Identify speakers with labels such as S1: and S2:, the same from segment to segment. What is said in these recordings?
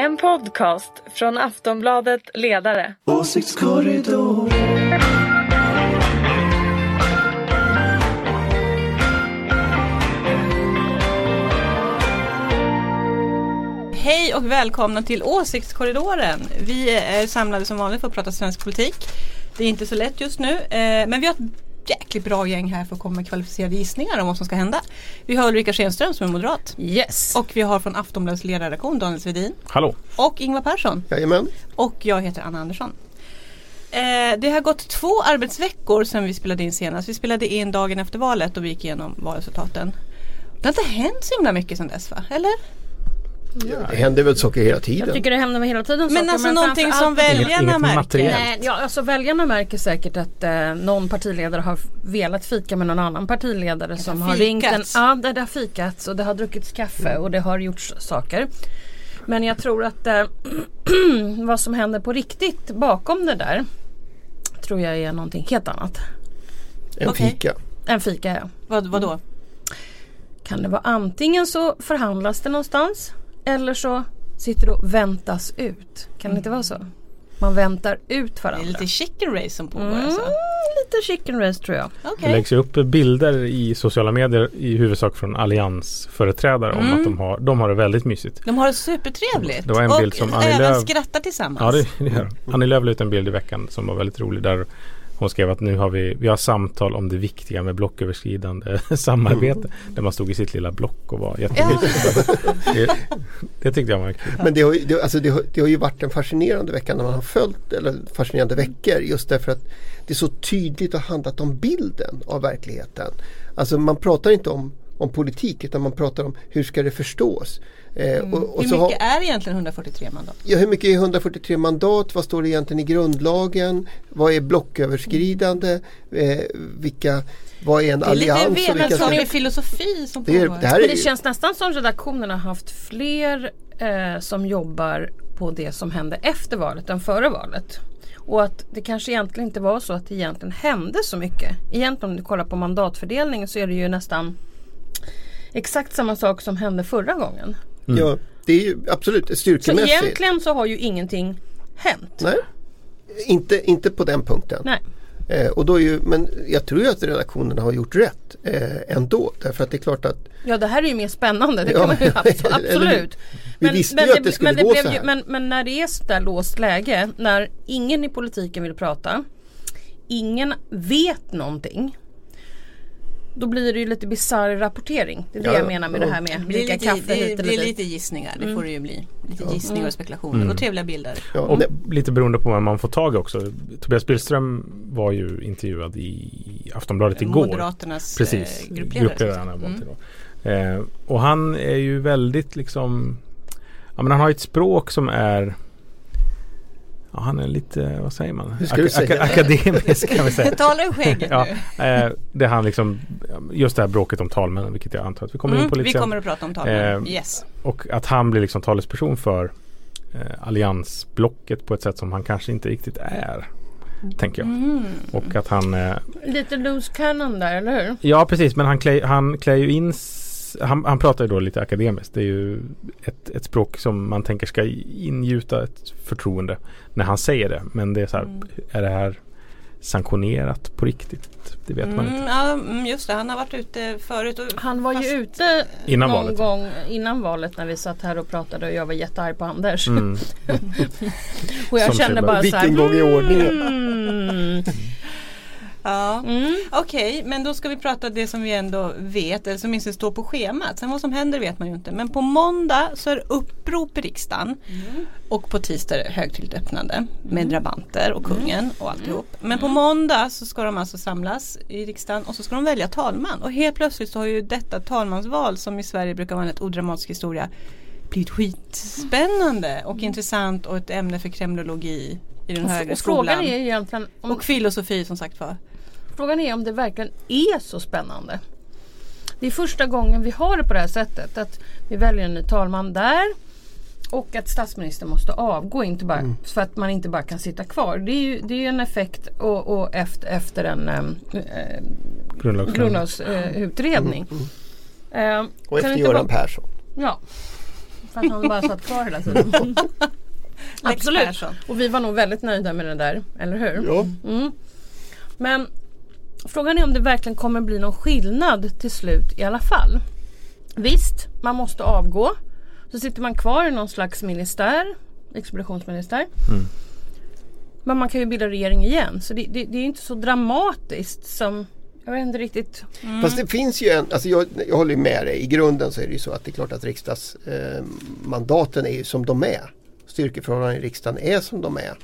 S1: En podcast från Aftonbladet Ledare.
S2: Åsiktskorridor.
S3: Hej och välkomna till Åsiktskorridoren. Vi är eh, samlade som vanligt för att prata svensk politik. Det är inte så lätt just nu eh, men vi har ett jäkligt bra gäng här för att komma med kvalificerade gissningar om vad som ska hända. Vi har Ulrika Schenström som är moderat.
S1: Yes.
S3: Och vi har från Aftonbladets ledarredaktion Daniel Svedin.
S4: Hallå.
S3: Och Ingvar Persson.
S2: Jajamän.
S3: Och jag heter Anna Andersson. Eh, det har gått två arbetsveckor sedan vi spelade in senast. Vi spelade in dagen efter valet och vi gick igenom valresultaten. Det har inte hänt så himla mycket sedan dess va? Eller?
S2: Det händer väl saker hela tiden.
S5: Jag tycker det händer hela tiden
S3: Men
S5: saker,
S3: alltså någonting
S5: framför
S3: som väljarna
S4: Inget-
S3: märker.
S4: materiellt.
S5: Nej, ja, alltså väljarna märker säkert att eh, någon partiledare har velat fika med någon annan partiledare som har ringt en. Ja, det, det har fikats och det har druckits kaffe och det har gjorts saker. Men jag tror att eh, vad som händer på riktigt bakom det där tror jag är någonting helt annat
S2: En
S3: Okej.
S2: fika.
S5: än fika. Ja.
S3: Vad, vadå?
S5: Kan det vara antingen så förhandlas det någonstans eller så sitter det och väntas ut. Kan det inte vara så? Man väntar ut
S3: Det är
S5: varandra.
S3: lite chicken race som pågår
S5: Mm,
S3: alltså.
S5: lite chicken race tror jag.
S3: Okej.
S4: Det läggs ju upp bilder i sociala medier i huvudsak från alliansföreträdare om
S3: Mm.
S4: att de har, de har det väldigt mysigt.
S3: De har det supertrevligt.
S4: Det var en
S3: och
S4: bild som Annie
S3: även
S4: Lööf-
S3: skrattar tillsammans.
S4: Ja det, det gör de. Annie Lööf la ut en bild i veckan som var väldigt rolig där hon skrev att nu har vi, vi har samtal om det viktiga med blocköverskridande samarbete. Där man stod i sitt lilla block och var jättemysigt. Det, det tyckte jag var kul.
S2: Men det har, ju- det, alltså det, har, det har ju varit en fascinerande vecka när man har följt, eller fascinerande veckor just därför att det är så tydligt har handlat om bilden av verkligheten. Alltså man pratar inte om, om politik utan man pratar om hur ska det förstås. Eh, och, och
S3: Hur
S2: så har-
S3: mycket är egentligen 143 mandat?
S2: Ja, hur mycket är 143 mandat? Vad står det egentligen i grundlagen? Vad är blocköverskridande? Eh, vilka, vad är en
S3: Det är lite
S2: allians?
S3: vetenskaplig filosofi som
S2: det, är,
S3: pågår.
S2: det här är
S5: Men det känns nästan som redaktionen har haft fler eh, som jobbar på det som hände efter valet än före valet. Och att det kanske egentligen inte var så att det egentligen hände så mycket. Egentligen om du kollar på mandatfördelningen så är det ju nästan exakt samma sak som hände förra gången.
S2: Ja, det är ju absolut
S5: Så
S2: styrkemässigt.
S5: egentligen så har ju ingenting hänt.
S2: Nej, inte, inte på den punkten.
S5: Nej.
S2: Eh, och då är ju, men jag tror ju att redaktionerna har gjort rätt eh, ändå. Därför att det är klart att
S5: Ja det här är ju mer spännande, det
S2: Ja,
S5: kan man ju absolut.
S2: Vi visste ju att det skulle
S5: men
S2: gå
S5: blev
S2: så
S5: ju,
S2: här.
S5: men, men när det är sådär låst läge, när ingen i politiken vill prata, ingen vet någonting. Då blir det ju lite bisarr rapportering. Det är det
S2: Ja,
S5: jag menar med
S2: ja.
S5: det här med
S3: Det lite,
S5: kaffe
S3: det
S5: hit eller
S3: blir
S5: dit.
S3: lite gissningar, det får det ju bli. Lite gissningar och spekulationer
S4: Mm.
S3: och trevliga bilder.
S2: ja,
S4: Och
S2: nej,
S4: lite beroende på vem man får tag i också. Tobias Billström var ju intervjuad i Aftonbladet igår.
S3: Moderaternas
S4: Precis,
S3: eh, gruppledare.
S4: gruppledaren har
S3: Mm.
S4: Eh, och han är ju väldigt liksom Ja men han har ju ett språk som är Ja han är lite, vad säger man?
S2: Du säga?
S4: akademisk kan vi säga.
S3: Tala ur skägget
S4: Ja,
S3: nu.
S4: eh, det han liksom Just det här bråket om talmännen vilket jag antar att vi kommer in
S3: Mm,
S4: på lite
S3: vi
S4: sen.
S3: kommer att prata om talmannen.
S4: Eh,
S3: yes.
S4: Och att han blir liksom talesperson för eh, alliansblocket på ett sätt som han kanske inte riktigt är. Tänker jag.
S3: Mm.
S4: Och att han eh,
S5: Lite loose cannon där, eller hur?
S4: Ja precis men han klär, han klär ju in han, han pratar ju då lite akademiskt. Det är ju ett, ett språk som man tänker ska ingjuta ett förtroende när han säger det. Men det är så här,
S3: Mm.
S4: är det här sanktionerat på riktigt? Det vet man
S3: Mm,
S4: inte.
S3: ja, mm, just det, han har varit ute förut. Och,
S5: Han var ju ute
S4: Innan
S5: någon
S4: valet.
S5: gång innan valet när vi satt här och pratade och jag var jättearg på Anders.
S4: Mm.
S5: och jag
S4: Som
S5: kände
S4: sig
S5: bara så här,
S2: Vilken gång i ordningen.
S5: Mm.
S3: Ja.
S5: Mm.
S3: Okej, men då ska vi prata det som vi ändå vet, eller som minst står på schemat. Sen vad som händer vet man ju inte. Men på måndag så är det upprop i riksdagen. Och på tisdag är det högtidligt öppnande med drabanter och kungen och alltihop. Men på måndag så ska de alltså samlas i riksdagen och så ska de välja talman. Och helt plötsligt så har ju detta talmansval som i Sverige brukar vara en rätt odramatisk historia blivit skitspännande och intressant och ett ämne för kremlologi i den högre
S5: Och frågan
S3: skolan.
S5: är egentligen om,
S3: Och filosofi som sagt var.
S5: frågan är om det verkligen är så spännande. Det är första gången vi har det på det här sättet. Att vi väljer en ny talman där. Och att statsministern måste avgå. Inte bara, För att man inte bara kan sitta kvar. Det är ju, det är en effekt och, och efter, efter en äh,
S4: Grundlagsfråga.
S5: grundlagsutredning.
S2: Mm,
S5: Eh,
S2: Och
S5: kan
S2: efter Göran
S5: vara-
S2: Persson.
S5: Ja. Fast han bara satt kvar hela tiden. Absolut.
S3: Persson.
S5: Och vi var nog väldigt nöjda med det där, eller hur?
S2: Ja.
S5: Mm. Men frågan är om det verkligen kommer bli någon skillnad till slut i alla fall. Visst, man måste avgå. Så sitter man kvar i någon slags ministär, expeditionsministär. Men man kan ju bilda regering igen. Så det, det, det är inte så dramatiskt som jag vet inte riktigt.
S2: Fast det finns ju en, alltså jag, jag håller ju med dig. I grunden så är det ju så att det är klart att riksdagsmandaten eh, är ju som de är. Styrkeförhållandena i riksdagen är som de är.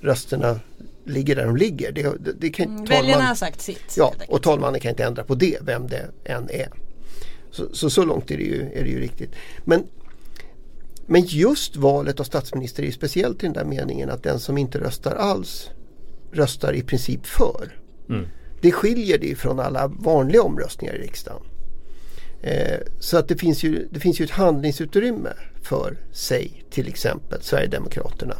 S2: Rösterna ligger där de ligger. Det, det, det kan,
S3: Mm,
S2: talman-
S3: Väljarna har sagt sitt.
S2: Ja, och talmannen kan inte ändra på det, vem det än är. Så så, så långt är det, ju, är det ju riktigt. Men, men just valet av statsminister är ju speciellt i den där meningen att den som inte röstar alls röstar i princip för.
S4: Mm.
S2: Det skiljer det från alla vanliga omröstningar i riksdagen. Eh, så att det finns, ju, det finns ju ett handlingsutrymme för, säg till exempel Sverigedemokraterna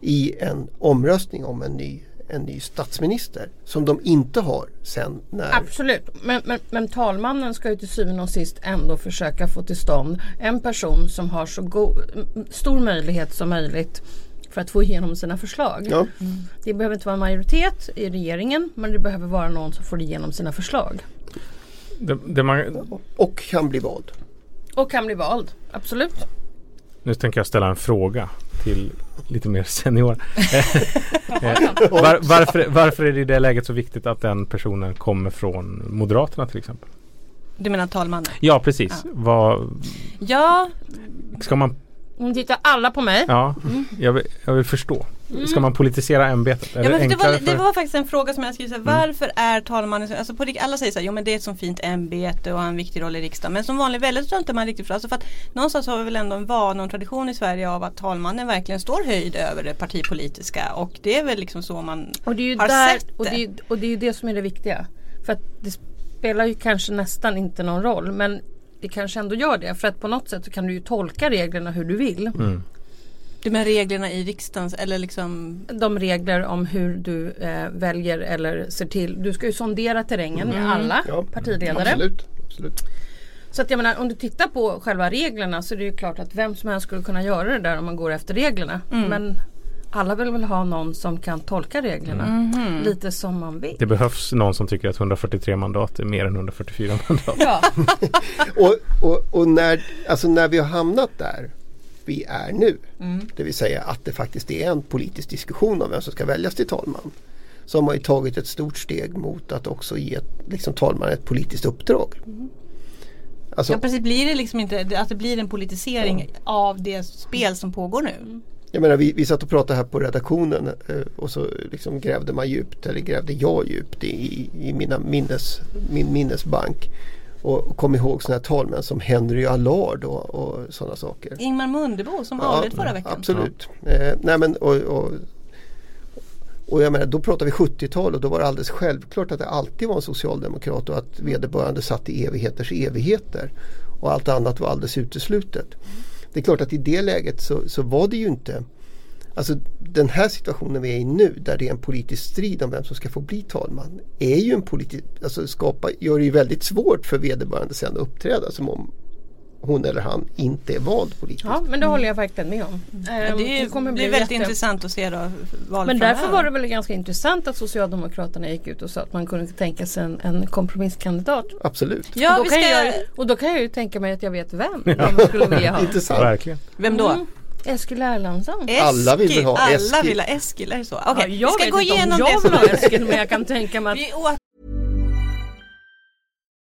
S2: i en omröstning om en ny, en ny statsminister som de inte har sen när
S5: Absolut, men, men, men talmannen ska ju till syvende och sist ändå försöka få till stånd en person som har så go- stor möjlighet som möjligt för att få igenom sina förslag.
S2: Ja,
S5: Det behöver inte vara en majoritet i regeringen men det behöver vara någon som får igenom sina förslag.
S4: Det, det man,
S2: och kan bli vald.
S5: Och kan bli vald, absolut.
S4: nu tänker jag ställa en fråga till lite mer senior. Eh, var, varför, varför är det i det läget så viktigt att den personen kommer från Moderaterna till exempel?
S3: Du menar talmannen?
S4: Ja precis.
S3: Ja.
S4: Vad,
S3: Ja,
S4: ska man,
S5: Nu tittar alla på mig.
S4: ja, jag, vill, jag vill förstå. Ska man politisera ämbetet? Är
S3: Mm. ja
S4: det
S3: men det, var, det var faktiskt en fråga som jag skrev så här, varför är talmannen så, alltså på, alla säger så här, jo men det är ett så fint ämbete och har en viktig roll i riksdagen. Men som vanlig väljare så tror inte man riktigt för, alltså för att någonstans har vi väl ändå en vana och en tradition i Sverige av att talmannen verkligen står höjd över det partipolitiska och det är väl liksom så man
S5: Och det är ju,
S3: har
S5: där,
S3: sett
S5: och det, är, och det är ju det som är det viktiga. För att det spelar ju kanske nästan inte någon roll men det kanske ändå gör det. För att på något sätt så kan du ju tolka reglerna hur du vill.
S4: Mm.
S3: Du menar reglerna i riksdagens eller liksom
S5: De regler om hur du eh, väljer eller ser till. Du ska ju sondera terrängen med alla
S2: Ja,
S5: partiledare.
S2: Absolut. absolut.
S5: Så att jag menar om du tittar på själva reglerna så är det ju klart att vem som helst skulle kunna göra det där om man går efter reglerna. Men alla vill väl ha någon som kan tolka reglerna lite som man vill.
S4: Det behövs någon som tycker att 143 mandat är mer än 144 mandat.
S5: Ja,
S2: Och, och, och när, alltså när vi har hamnat där vi är nu,
S3: Mm.
S2: det vill säga att det faktiskt är en politisk diskussion om vem som ska väljas till talman. Så har man ju tagit ett stort steg mot att också ge liksom talmannen ett politiskt uppdrag. Alltså,
S3: Ja precis, blir det liksom inte att det blir en politisering av det spel som pågår nu?
S2: Jag menar vi, vi satt och pratade här på redaktionen eh, och så liksom grävde man djupt, eller grävde jag djupt i, i mina minnes, min minnesbank. Och, och kom ihåg sådana här talmän som Henry Allard och, och sådana saker.
S3: Ingmar Mundebo som avled förra veckan.
S2: Absolut. Eh, nej men, och, och, och jag menar, då pratar vi 70-tal och då var det alldeles självklart att det alltid var en socialdemokrat och att vederbörande satt i evigheters evigheter. Och allt annat var alldeles uteslutet. Det är klart att i det läget så, så var det ju inte Alltså den här situationen vi är i nu där det är en politisk strid om vem som ska få bli talman är ju en politisk, alltså skapa, gör det ju väldigt svårt för vederbörande sen att uppträda som om hon eller han inte är vald politiskt.
S5: ja men det håller jag verkligen med om.
S3: Ja,
S5: Ehm,
S3: det är,
S5: kommer
S3: det
S5: bli
S3: är väldigt
S5: jätte-
S3: intressant att se då
S5: Men därför var det väl ganska intressant att Socialdemokraterna gick ut och sa att man kunde tänka sig en, en kompromisskandidat.
S2: Absolut.
S3: Ja,
S5: och,
S3: vi
S5: då kan
S3: ska...
S5: jag, och då kan jag ju tänka mig att jag vet vem man skulle vilja ha.
S2: Intressant.
S4: Verkligen.
S3: Vem då?
S5: Mm. Eskil Erlandsson.
S3: Eskil.
S2: Alla vill ha
S3: Alla
S2: Eskil.
S3: vill ha Eskil, är det så? Okej,
S5: Ja,
S3: vi
S5: jag
S3: ska
S5: vet
S3: gå
S5: inte om
S3: igenom
S5: jag
S3: det
S5: vill ha Eskil men jag kan tänka mig att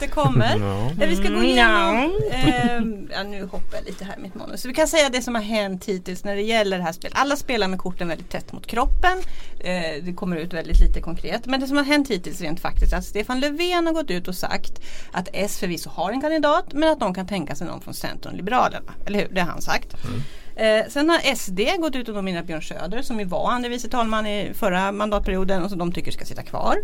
S3: det kommer. Eh, Vi ska gå igenom, eh, ja, nu hoppar jag lite här i mitt manus. Så vi kan säga det som har hänt hittills när det gäller det här spelet. Alla spelar med korten väldigt tätt mot kroppen. Eh, det kommer ut väldigt lite konkret. Men det som har hänt hittills rent faktiskt är att Stefan Löfven har gått ut och sagt att S förvisso har en kandidat men att de kan tänka sig någon från Centern och Liberalerna. Eller hur? Det har han sagt. Eh, sen har SD gått ut och nominerat Björn Söder som ju var andre vice talman i förra mandatperioden och som de tycker ska sitta kvar.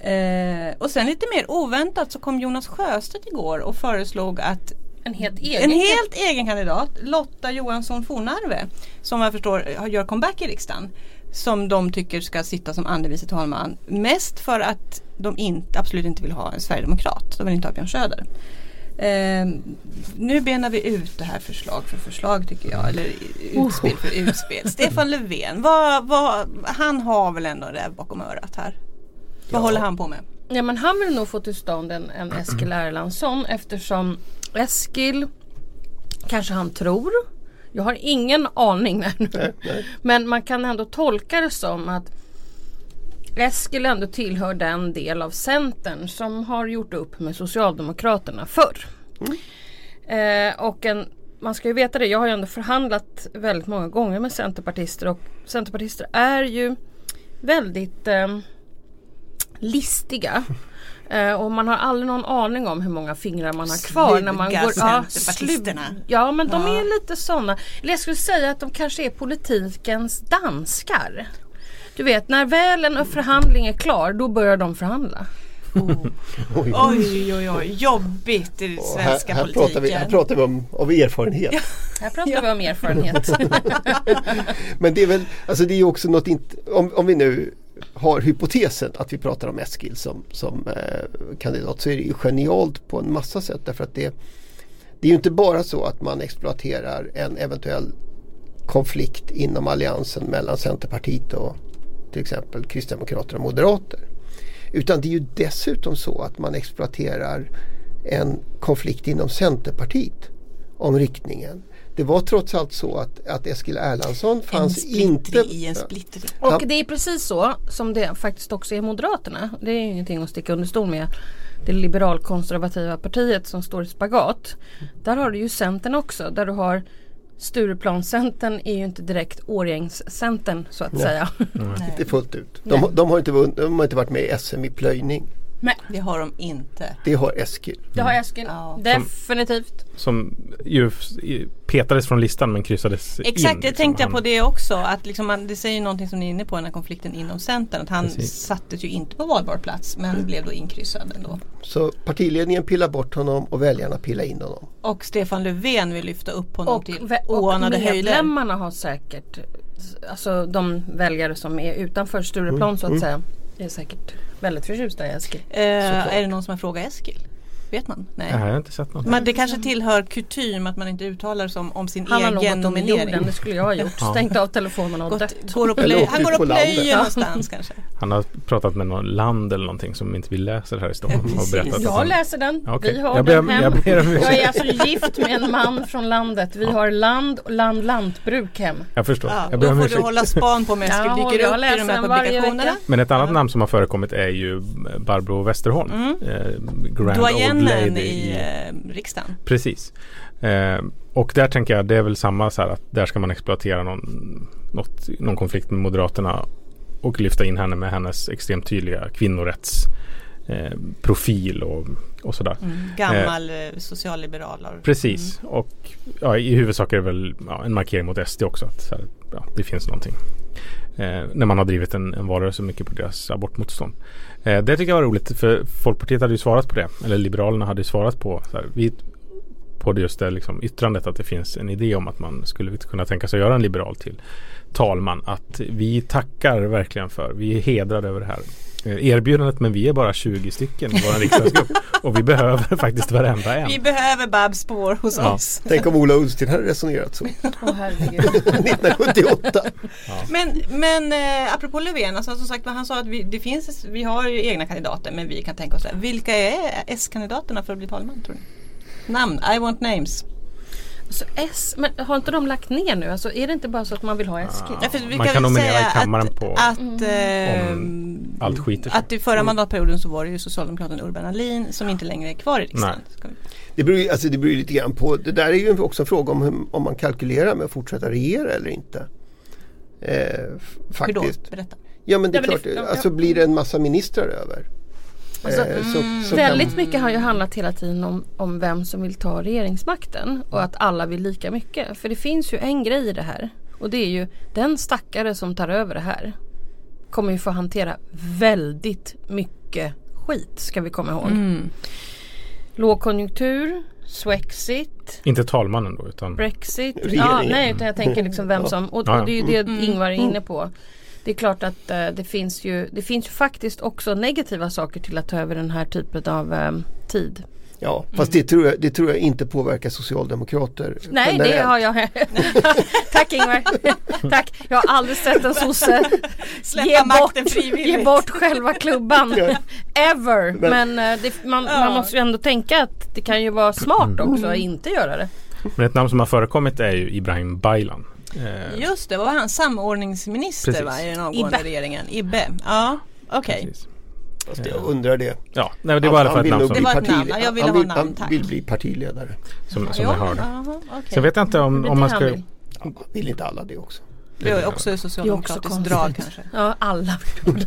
S3: Eh, och sen lite mer oväntat så kom Jonas Sjöstedt igår och föreslog att
S5: En helt egen.
S3: en helt egen kandidat, Lotta Johansson Fornarve, som jag förstår gör comeback i riksdagen. Som de tycker ska sitta som andre vice talman. Mest för att de inte, absolut inte vill ha en sverigedemokrat. De vill inte ha Björn Söder. Eh, nu benar vi ut det här förslag för förslag tycker jag. Eller utspel för utspel. Stefan Löfven, vad, vad, han har väl ändå räv bakom örat här. Vad håller han på med?
S5: Ja men han vill nog få till stånd en, en Eskil Erlandsson eftersom Eskil kanske han tror. Jag har ingen aning nej, nu. Men man kan ändå tolka det som att Eskil ändå tillhör den del av Centern som har gjort upp med Socialdemokraterna förr. Eh, och en, man ska ju veta det, jag har ju ändå förhandlat väldigt många gånger med Centerpartister och Centerpartister är ju väldigt eh, listiga. Eh, och man har aldrig någon aning om hur många fingrar man har kvar när man
S3: Sluga
S5: går...
S3: centerpartisterna.
S5: slu- ja men de är lite sådana. Eller jag skulle säga att de kanske är politikens danskar. Du vet när väl en förhandling är klar då börjar de förhandla.
S2: Oj.
S3: Oj oj oj, jobbigt i svenska
S2: här, här,
S3: politiken.
S2: pratar vi, här pratar vi om, av erfarenhet.
S5: Här pratar vi om erfarenhet.
S2: Men det är väl, alltså det är också något, inte, om, om vi nu har hypotesen att vi pratar om Eskil som, som eh, kandidat så är det ju genialt på en massa sätt därför att det, det är ju inte bara så att man exploaterar en eventuell konflikt inom alliansen mellan Centerpartiet och till exempel Kristdemokrater och Moderater. Utan det är ju dessutom så att man exploaterar en konflikt inom Centerpartiet om riktningen. Det var trots allt så att, att Eskil Erlandsson fanns inte...
S3: i en splittring.
S5: Och det är precis så som det faktiskt också är Moderaterna. Det är ingenting att sticka under stol med. Det liberalkonservativa partiet som står i spagat. Där har du ju Centern också. Där du har Stureplanscentern är ju inte direkt Årjängscentern så att säga.
S2: Inte fullt ut. De, de, har inte vunnit, de har inte varit med i SM i plöjning.
S5: Nej,
S3: Det har de inte.
S2: Det har Eskil.
S5: det har Eskil.
S3: Ja.
S5: Definitivt.
S4: Som ju petades från listan men kryssades in.
S3: Exakt, det
S4: liksom.
S3: tänkte jag på det också. Att liksom man, det säger någonting som ni är inne på, den här konflikten inom Centern. Att han
S4: Precis.
S3: sattes ju inte på valbar plats men blev då inkryssad ändå.
S2: Så partiledningen pillar bort honom och väljarna pillar in honom.
S3: Och Stefan Löfven vill lyfta upp honom
S5: Och,
S3: till
S5: och
S3: oanade höjder.
S5: medlemmarna har säkert, alltså de väljare som är utanför Stureplan så att säga, är säkert väldigt förtjusta i Eskil.
S3: Eh, är det någon som har frågat Eskil? Vet man? Nej.
S4: Nej, jag har inte sett något.
S3: Men det kanske tillhör kutym att man inte uttalar sig om, om sin
S5: Han har
S3: egen
S5: gått under
S3: nominering.
S5: jorden, det skulle jag ha gjort.
S4: Ja.
S5: Stängt av telefonen och
S3: Gått,
S5: dött.
S3: går och
S2: Eller
S3: plöj,
S2: åkt
S3: han går och plöjer
S2: Ja.
S3: någonstans kanske.
S4: Han har pratat med någon land eller någonting som inte vi läser här i Stockholm.
S3: Ja,
S4: och berättat
S5: Jag
S4: han-
S5: läser den,
S4: Ja, okej.
S5: vi har
S4: Jag ber
S5: den hem.
S4: jag ber om ursäkt.
S5: jag är alltså gift med en man från landet. Vi har land och land lantbruk hem.
S4: Jag förstår.
S3: Ja,
S4: jag ber
S3: då får du hålla span på om Eskil
S5: Ja, och
S3: dyker
S5: jag
S3: upp i de här publikationerna.
S4: Men ett annat namn som har förekommit är ju Barbro Westerholm.
S3: Mm.
S4: Eh, grand old Lady
S3: i
S4: i
S3: eh, riksdagen.
S4: Precis. Eh, och där tänker jag det är väl samma så här att där ska man exploatera någon, något, någon konflikt med Moderaterna och lyfta in henne med hennes extremt tydliga kvinnorätts eh, profil och, och sådär.
S3: Gammal eh, socialliberal. av-
S4: Precis och ja, i huvudsak är det väl ja, en markering mot SD också att så här, ja, det finns någonting. Eh, när man har drivit en, en valrörelse mycket på deras abortmotstånd. Eh, det tycker jag var roligt för Folkpartiet hade ju svarat på det. Eller Liberalerna hade ju svarat på så här, vi, på det just det liksom, yttrandet att det finns en idé om att man skulle kunna tänka sig att göra en liberal till talman. Att vi tackar verkligen för, vi är hedrade över det här eh, erbjudandet men vi är bara 20 stycken i vår riksdagsgrupp och vi behöver faktiskt varenda en.
S3: Vi behöver Babs spår hos
S4: Ja.
S3: oss.
S2: Tänk om Ola Ullsten hade resonerat så
S5: Åh herregud.
S2: 1978.
S3: Men, men eh, apropå Löfven, alltså, som sagt han sa att vi, det finns, vi har ju egna kandidater men vi kan tänka oss det. Vilka är S-kandidaterna för att bli talman tror ni? Namn, I want names.
S5: Så S, men har inte de lagt ner nu? Alltså är det inte bara så att man vill ha Eskil?
S3: Ja,
S4: Man
S3: kan
S4: kan nominera
S3: säga
S4: i kammaren
S3: att,
S4: på
S3: att,
S4: om
S3: eh,
S4: allt skiter sig.
S3: att i förra mandatperioden så var det ju Socialdemokraten Urban Ahlin som inte längre är kvar i riksdagen.
S2: Det beror, alltså det beror lite grann på, det där är ju också en fråga om hur, om man kalkylerar med att fortsätta regera eller inte. Eh, f-
S3: Hur då?
S2: faktiskt.
S3: Berätta.
S2: Ja men det är
S5: Ja, men
S2: klart,
S5: det-
S2: alltså blir det en massa ministrar över.
S5: Alltså,
S2: eh, så, så
S5: Väldigt mycket har ju handlat hela tiden om, om vem som vill ta regeringsmakten och att alla vill lika mycket. För det finns ju en grej i det här och det är ju den stackare som tar över det här kommer ju få hantera väldigt mycket skit ska vi komma ihåg. Lågkonjunktur, Swexit,
S4: Inte talmannen då utan
S5: Brexit. Ja, nej, utan jag tänker liksom vem som, och, och det är ju det Ingvar är inne på. Det är klart att eh, det finns ju det finns ju faktiskt också negativa saker till att ta över den här typen av eh, tid.
S2: Ja, fast det, tror jag, det tror jag inte påverkar socialdemokrater.
S5: Nej, det
S2: generellt.
S5: har jag. Tack Ingvar. Tack. Jag har aldrig sett en sosse
S3: makten frivilligt.
S5: ge bort själva klubban. Ever. Men eh, det, man, man måste ju ändå tänka att det kan ju vara smart också att inte göra det.
S4: Men ett namn som har förekommit är ju Ibrahim Baylan. Eh,
S3: Just det, vad var han? Samordningsminister
S4: Precis.
S3: va, i den avgående
S5: Ibbe.
S3: regeringen? Ibbe. Ja, okej.
S2: Fast jag undrar det.
S4: Ja, nej, det var i alla fall ett namn som,
S2: bli
S3: Det var ett
S2: parti-
S3: namn. Ja, jag ville
S2: han
S3: ha
S2: vill,
S3: namn,
S2: han
S3: tack.
S2: vill bli partiledare.
S4: som, som jag hörde.
S3: Jaha, okej.
S4: Sen vet jag inte om, om man ska...
S2: Ja, vill inte alla det också?
S3: Det är också
S5: också
S3: socialdemokratiskt drag kanske.
S5: Ja, alla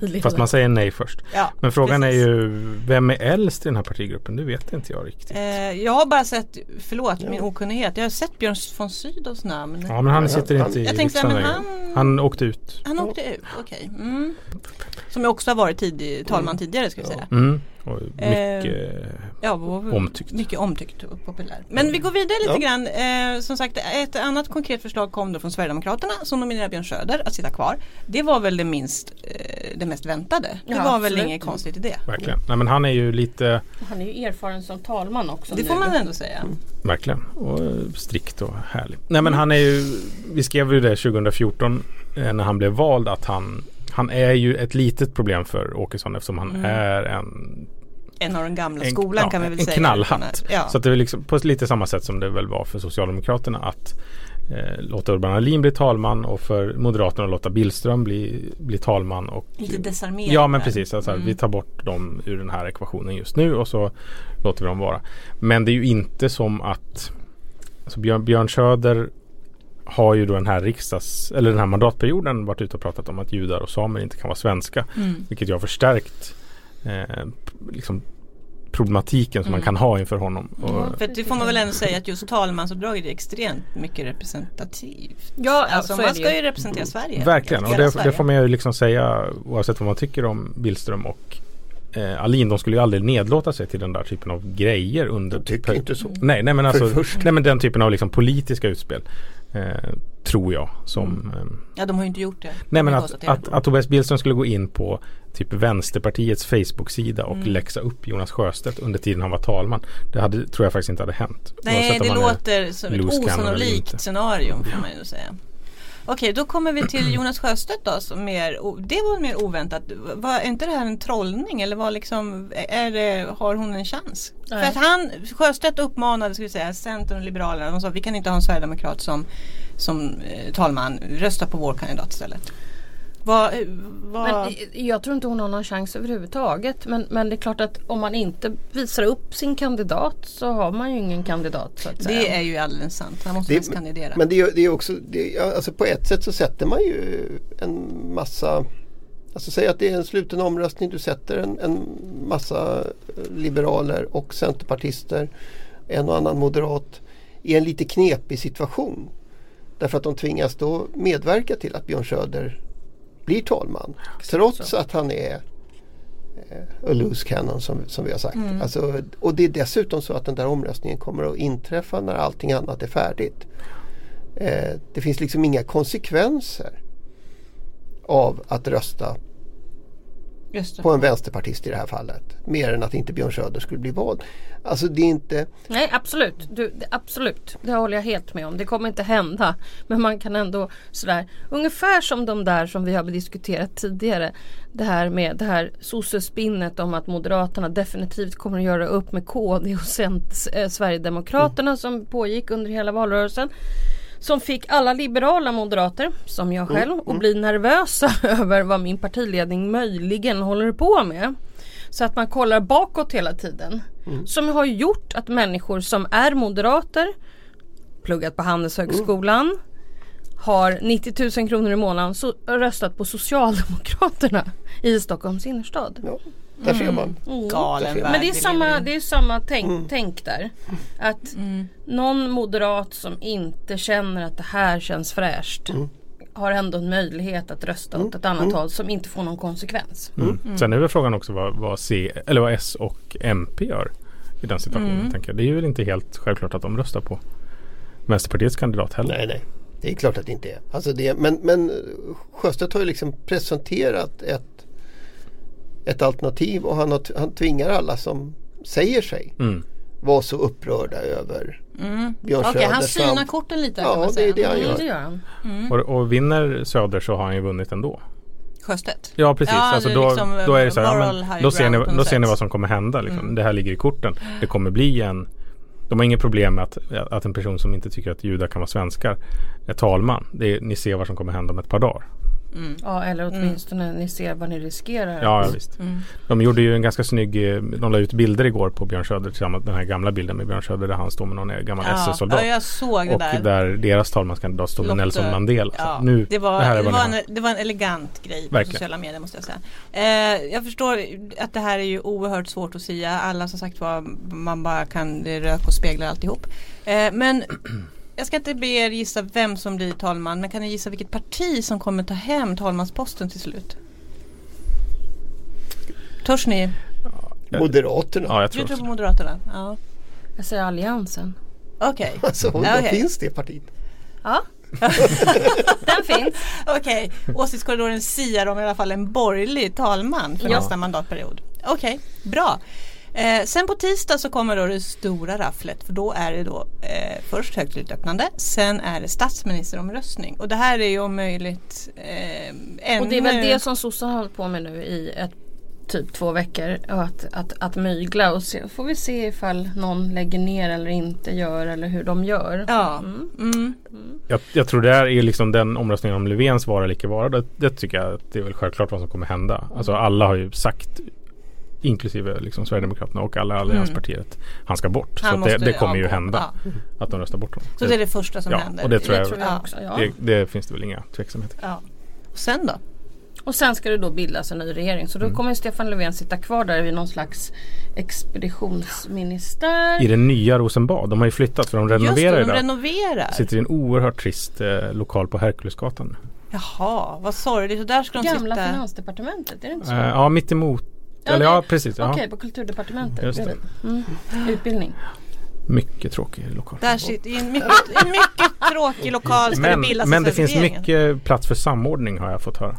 S5: vill.
S4: Fast man säger nej först.
S3: Ja,
S4: Men frågan
S3: precis.
S4: är ju, vem är äldst i den här partigruppen? Det vet inte jag riktigt.
S3: Eh, jag har bara sett, förlåt min okunnighet, jag har sett Björn von Sydows namn.
S4: Ja men han
S2: Ja,
S4: sitter inte i
S3: Jag tänkte, men han-
S4: Han åkte ut.
S3: Han åkte ut, okej. Mm. Som jag också har varit tidig, talman tidigare ska vi säga.
S4: Mm. Och mycket...
S3: Ja, och
S4: Omtyckt.
S3: Mycket omtyckt och populär. Men vi går vidare lite
S2: Ja.
S3: grann. Eh, som sagt, ett annat konkret förslag kom då från Sverigedemokraterna som nominerar Björn Söder att sitta kvar. Det var väl det minst, eh, det mest väntade. Det
S5: Ja,
S3: var väl
S5: absolut.
S3: inget konstigt i det.
S4: Verkligen. Nej men han är ju lite,
S5: Han är ju erfaren som talman också.
S3: Det
S5: nu.
S3: får man ändå säga.
S4: verkligen, och eh, strikt och härlig. Nej men han är ju, vi skrev ju det 2014 eh, när han blev vald att han han är ju ett litet problem för Åkesson eftersom han
S3: Mm.
S4: är en
S3: En av den gamla
S4: en,
S3: skolan
S4: ja,
S3: kan vi väl
S4: en
S3: säga.
S4: knallhatt.
S3: Ja.
S4: Så det är liksom på lite samma sätt som det väl var för Socialdemokraterna att eh, låta Urban Ahlin bli talman och för Moderaterna att låta Billström bli, bli talman. Och,
S3: Lite desarmerande.
S4: Ja men precis, alltså,
S3: Mm.
S4: vi tar bort dem ur den här ekvationen just nu och så låter vi dem vara. Men det är ju inte som att alltså Björn, Björn Söder har ju då den här riksdags eller den här mandatperioden varit ute och pratat om att judar och samer inte kan vara svenska.
S3: Mm.
S4: Vilket ju har förstärkt eh, liksom problematiken som
S3: Mm.
S4: man kan ha inför honom. Och,
S3: För det får man väl ändå säga att just talmansuppdraget är extremt mycket representativt.
S5: Ja,
S3: Alltså man ska
S5: ju.
S3: representera Sverige.
S4: Verkligen, och det,
S3: Sverige.
S4: det får man ju liksom säga oavsett vad man tycker om Billström och eh, Alin. De skulle ju aldrig nedlåta sig till den där typen av grejer under
S2: De tycker inte så.
S4: Nej, nej men alltså nej, men den typen av liksom politiska utspel eh, tror jag som eh,
S3: Ja de har ju inte gjort det.
S4: Nej men att, att, att Tobias Billström skulle gå in på typ Vänsterpartiets Facebook-sida och
S3: Mm.
S4: läxa upp Jonas Sjöstedt under tiden han var talman. Det hade, tror jag faktiskt inte hade hänt.
S3: Nej det låter som ett osannolikt scenario får man ju säga. Okej då kommer vi till Jonas Sjöstedt då som mer, det var mer oväntat. Var, inte det här en trollning eller var liksom, är det, har hon en chans?
S5: Nej.
S3: För att han, Sjöstedt uppmanade, ska vi säga, Centern och Liberalerna, de sa vi kan inte ha en Sverigedemokrat som, som eh, talman, rösta på vår kandidat istället. Vad, vad,
S5: Men jag tror inte hon har någon chans överhuvudtaget. Men, men det är klart att om man inte visar upp sin kandidat så har man ju ingen kandidat så att säga.
S3: det är ju alldeles sant, han måste
S2: Det-
S3: kandidera.
S2: Men det är, det är också, det, ja, alltså på ett sätt så sätter man ju en massa Alltså säg att det är en sluten omröstning. Du sätter en, en massa liberaler och centerpartister, en och annan moderat i en lite knepig situation. Därför att de tvingas då medverka till att Björn Söder blir talman. Trots att han är eh, a loose cannon som, som vi har sagt. Alltså, och det är dessutom så att den där omröstningen kommer att inträffa när allting annat är färdigt. Eh, det finns liksom inga konsekvenser av att rösta. På en vänsterpartist i det här fallet. Mer än att inte Björn Söder skulle bli vald. Alltså det är inte,
S5: Nej absolut, du, absolut. Det håller jag helt med om. Det kommer inte hända. Men man kan ändå sådär, ungefär som de där som vi har diskuterat tidigare. Det här med det här sossespinnet om att Moderaterna definitivt kommer att göra upp med KD och Cent- eh, Sverigedemokraterna som pågick under hela valrörelsen. Som fick alla liberala moderater, som jag själv, att bli nervösa över vad min partiledning möjligen håller på med. Så att man kollar bakåt hela tiden. Som har gjort att människor som är moderater, pluggat på Handelshögskolan, har 90 000 kronor i månaden så röstat på Socialdemokraterna i Stockholms innerstad.
S2: ja, där ser man.
S3: Galen värld
S5: Men det är samma, det är samma tänk, tänk där. Att någon moderat som inte känner att det här känns fräscht har ändå en möjlighet att rösta åt ett annat håll som inte får någon konsekvens.
S4: Mm. Sen är väl frågan också vad, vad, C, eller vad S och MP gör i den situationen. Tänker jag. Det är ju väl inte helt självklart att de röstar på Vänsterpartiets kandidat heller.
S2: Nej, nej. Det är klart att det inte är. Alltså det, men, men Sjöstedt har ju liksom presenterat ett, ett alternativ och han, har, han tvingar alla som säger sig
S4: Mm.
S2: vara så upprörda över Björn
S3: Okej, han
S2: Söders
S3: synar korten lite
S2: Ja, det är det han
S5: Mm,
S2: gör.
S5: det gör han.
S4: Och, och vinner Söder så har han ju vunnit ändå.
S3: Sjöstedt.
S4: Ja precis,
S3: Ja,
S4: alltså då,
S3: liksom,
S4: då är det så här, ja, men, då, ser ni, då ser ni vad som kommer hända. Liksom. Det här ligger i korten. Det kommer bli en de har inget problem med att, att en person som inte tycker att judar kan vara svenskar är talman. Det är, ni ser vad som kommer hända om ett par dagar.
S5: Ja eller åtminstone ni ser vad ni riskerar.
S4: Ja, ja visst. De gjorde ju en ganska snygg, eh, de la ut bilder igår på Björn Söder tillsammans, den här gamla bilden med Björn Söder där han står med någon gammal
S3: Ja,
S4: SS-soldat.
S3: ja, jag såg det
S4: och
S3: där.
S4: där. deras talmanskandidat står med Nelson Mandela.
S3: Ja,
S4: nu,
S3: det, var,
S4: här är
S3: det, var en, det var en elegant grej på
S4: Verkligen.
S3: sociala medier måste jag säga. Eh, jag förstår att det här är ju oerhört svårt att säga. Alla som sagt var man bara kan, det rök och speglar alltihop. Eh, men jag ska inte be er gissa vem som blir talman men kan ni gissa vilket parti som kommer ta hem talmansposten till slut? Törs ni?
S2: Moderaterna.
S4: Ja, jag
S3: Du
S4: tror
S3: tror
S4: också.
S3: på Moderaterna? Ja.
S5: Jag säger Alliansen.
S3: Okej.
S2: Alltså,
S3: Ja,
S2: var
S3: okej.
S2: finns det partiet?
S5: Ja. Den finns.
S3: Okej, åsiktskorridoren siar om i alla fall en borgerlig talman för
S5: Ja.
S3: nästa mandatperiod. Okej, bra. Eh, sen på tisdag så kommer då det stora rafflet för då är det då eh, först högtidligt öppnande, sen är det statsministeromröstning och det här är ju om möjligt eh, ännu...
S5: Och det är väl det som sossarna har hållit på med nu i ett, typ två veckor. Att, att, att mygla och se, får vi se ifall någon lägger ner eller inte gör eller hur de gör.
S3: Ja.
S5: Mm.
S3: Mm.
S4: Jag, jag tror det här är liksom den omröstningen om Löfvens vara eller icke vara. Det, det tycker jag att det är väl självklart vad som kommer hända. Alltså alla har ju sagt inklusive liksom Sverigedemokraterna och alla allianspartier att han ska bort.
S3: Han
S4: så det, det kommer ju hända att de röstar bort honom.
S3: Så det är det första som
S4: ja,
S3: händer.
S4: och det tror
S5: Det
S4: jag,
S5: tror jag
S3: Ja.
S5: också. Ja.
S4: det, det finns det väl inga tveksamheter.
S3: Ja. Och sen då?
S5: Och sen ska det då bildas en ny regering. Så då
S4: Mm.
S5: kommer Stefan Löfven sitta kvar där vid någon slags expeditionsministär.
S4: I det nya Rosenbad, de har ju flyttat för de
S3: Just
S4: renoverar
S3: det,
S4: ju
S3: de
S4: där.
S3: renoverar.
S4: Sitter i en oerhört trist eh, lokal på Herkulesgatan.
S3: Jaha, vad sorgligt. Och där ska de
S5: Gamla
S3: sitta.
S5: finansdepartementet, är det inte så?
S4: Eh, ja, mitt emot.
S5: Ja,
S4: Eller ja, precis.
S5: Okej, på kulturdepartementet.
S4: Just det.
S5: bredvid. Mm. Utbildning.
S4: Mycket tråkig lokal.
S3: Där sitter, I en mycket, en mycket tråkig lokal ska
S4: Men,
S3: det bildas
S4: men det finns mycket plats för samordning har jag fått höra.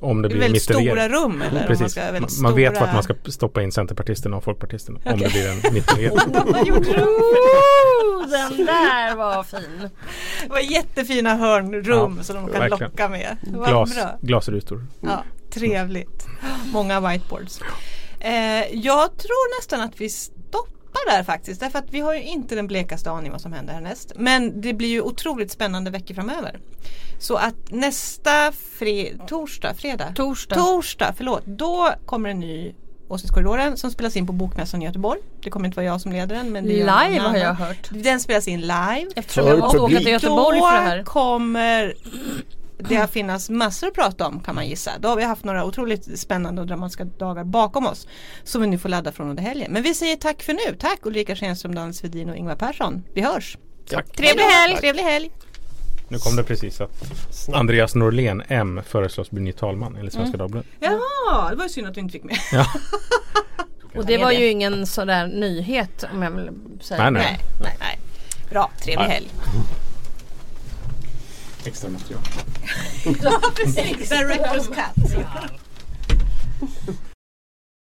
S4: Om det
S3: Det är
S4: blir
S3: väldigt stora rum eller? Man,
S4: Precis.
S3: ska,
S4: Man, man vet
S3: stora...
S4: vart man ska stoppa in Centerpartisterna och Folkpartisterna om det blir en mittenregering.
S5: Oh, den där var fin.
S3: Det var jättefina hörnrum
S4: Ja,
S3: som de kan
S4: verkligen.
S3: locka med.
S4: Glas,
S3: bra.
S4: glasrutor.
S3: Ja, trevligt. Många whiteboards. Eh, jag tror nästan att vi stoppar där faktiskt. Därför att vi har ju inte den blekaste aning vad som händer härnäst. Men det blir ju otroligt spännande veckor framöver. Så att nästa fre- torsdag, fredag?
S5: Torsdag.
S3: Torsdag, förlåt. Då kommer en ny Åsiktskorridoren som spelas in på Bokmässan i Göteborg. Det kommer inte vara jag som leder den. Men det
S5: Live har jag hört.
S3: Den spelas in live.
S5: Eftersom jag måste åka till Göteborg för det här.
S3: Då kommer det att finnas massor att prata om kan man gissa. Då har vi haft några otroligt spännande och dramatiska dagar bakom oss. Som vi nu får ladda från under helgen. Men vi säger tack för nu. Tack Ulrika Schenström, Dan Svedin och Ingvar Persson. Vi hörs.
S4: Tack.
S3: Trevlig helg! Trevlig helg!
S4: Nu kom det precis att Andreas Norlén M föreslås bli ny talman enligt Svenska Dagbladet.
S3: Jaha, det var ju synd att du inte fick med.
S5: Och det var ju ingen sådär nyhet om jag vill säga.
S4: Nej, nej.
S3: Nej, nej. Bra, trevlig
S4: Nej.
S3: helg.
S4: Extra material.
S3: Director's cut.